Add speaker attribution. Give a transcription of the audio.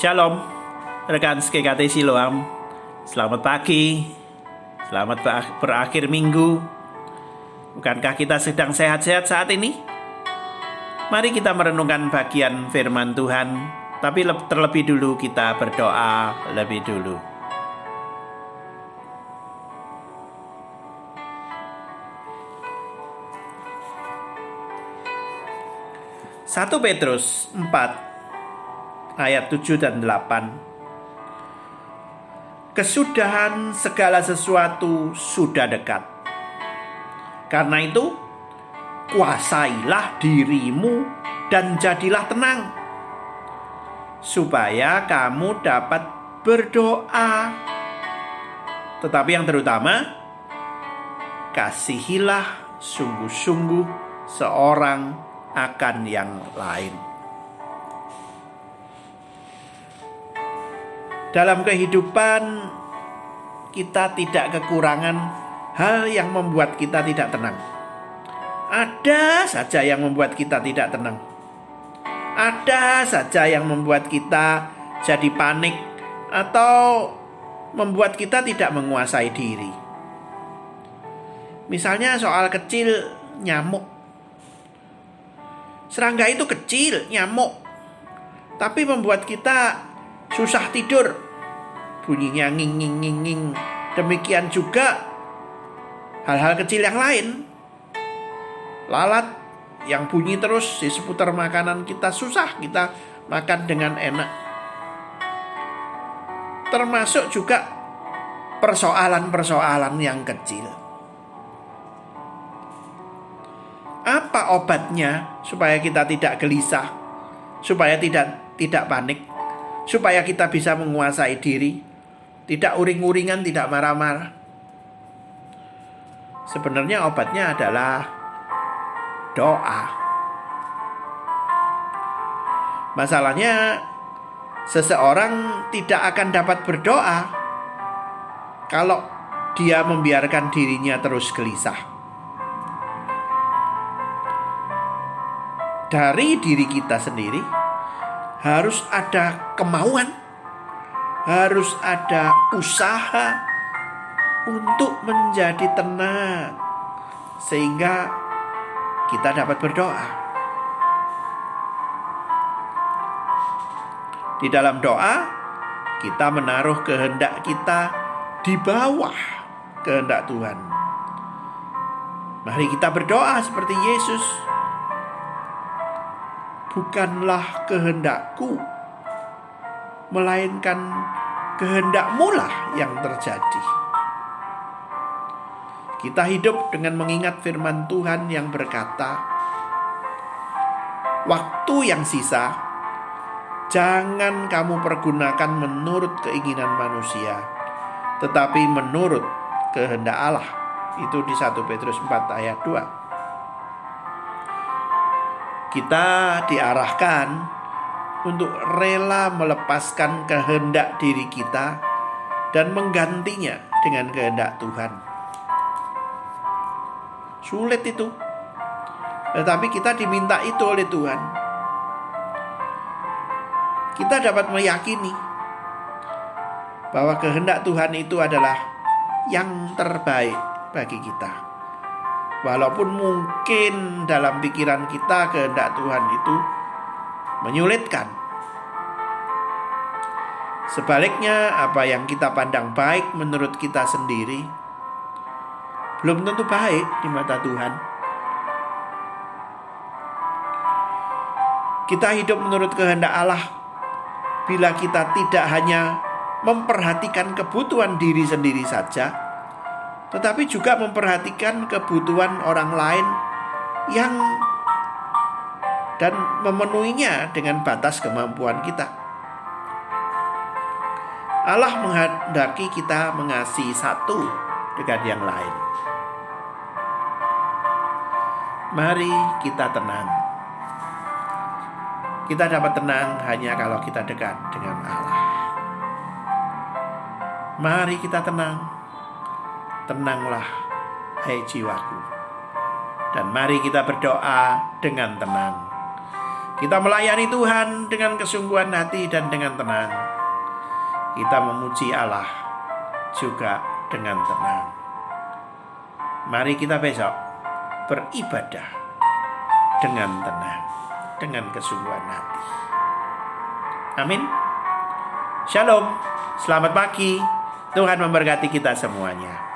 Speaker 1: Shalom, rekan SKKT Siloam. Selamat pagi, selamat berakhir minggu. Bukankah kita sedang sehat-sehat saat ini? Mari kita merenungkan bagian firman Tuhan, tapi terlebih dulu kita berdoa lebih dulu. Satu Petrus 4 ayat 7 dan 8. Kesudahan segala sesuatu sudah dekat. Karena itu, kuasailah dirimu dan jadilah tenang, supaya kamu dapat berdoa. Tetapi yang terutama, kasihilah sungguh-sungguh seorang akan yang lain. Dalam kehidupan kita tidak kekurangan hal yang membuat kita tidak tenang. Ada saja yang membuat kita tidak tenang. Ada saja yang membuat kita jadi panik atau membuat kita tidak menguasai diri. Misalnya soal kecil nyamuk. Serangga itu kecil, nyamuk. Tapi membuat kita susah tidur. Bunyinya nging nging nging nging. Demikian juga hal-hal kecil yang lain. Lalat yang bunyi terus di seputar makanan kita susah kita makan dengan enak. Termasuk juga persoalan-persoalan yang kecil. Apa obatnya supaya kita tidak gelisah, supaya tidak tidak panik? Supaya kita bisa menguasai diri, tidak uring-uringan, tidak marah-marah. Sebenarnya obatnya adalah doa. Masalahnya, seseorang tidak akan dapat berdoa kalau dia membiarkan dirinya terus gelisah. Dari diri kita sendiri, harus ada kemauan, harus ada usaha untuk menjadi tenang, sehingga kita dapat berdoa. Di dalam doa, kita menaruh kehendak kita di bawah kehendak Tuhan. Mari kita berdoa seperti Yesus bukanlah kehendakku, melainkan kehendakmu lah yang terjadi. Kita hidup dengan mengingat firman Tuhan yang berkata, "Waktu yang sisa jangan kamu pergunakan menurut keinginan manusia, tetapi menurut kehendak Allah." Itu di 1 Petrus 4 ayat 2 kita diarahkan untuk rela melepaskan kehendak diri kita dan menggantinya dengan kehendak Tuhan. Sulit itu. Tetapi kita diminta itu oleh Tuhan. Kita dapat meyakini bahwa kehendak Tuhan itu adalah yang terbaik bagi kita. Walaupun mungkin dalam pikiran kita kehendak Tuhan itu menyulitkan. Sebaliknya, apa yang kita pandang baik menurut kita sendiri belum tentu baik di mata Tuhan. Kita hidup menurut kehendak Allah bila kita tidak hanya memperhatikan kebutuhan diri sendiri saja, tetapi juga memperhatikan kebutuhan orang lain yang dan memenuhinya dengan batas kemampuan kita. Allah menghendaki kita mengasihi satu dengan yang lain. Mari kita tenang. Kita dapat tenang hanya kalau kita dekat dengan Allah. Mari kita tenang tenanglah, hai jiwaku. Dan mari kita berdoa dengan tenang. Kita melayani Tuhan dengan kesungguhan hati dan dengan tenang. Kita memuji Allah juga dengan tenang. Mari kita besok beribadah dengan tenang, dengan kesungguhan hati. Amin. Shalom, selamat pagi. Tuhan memberkati kita semuanya.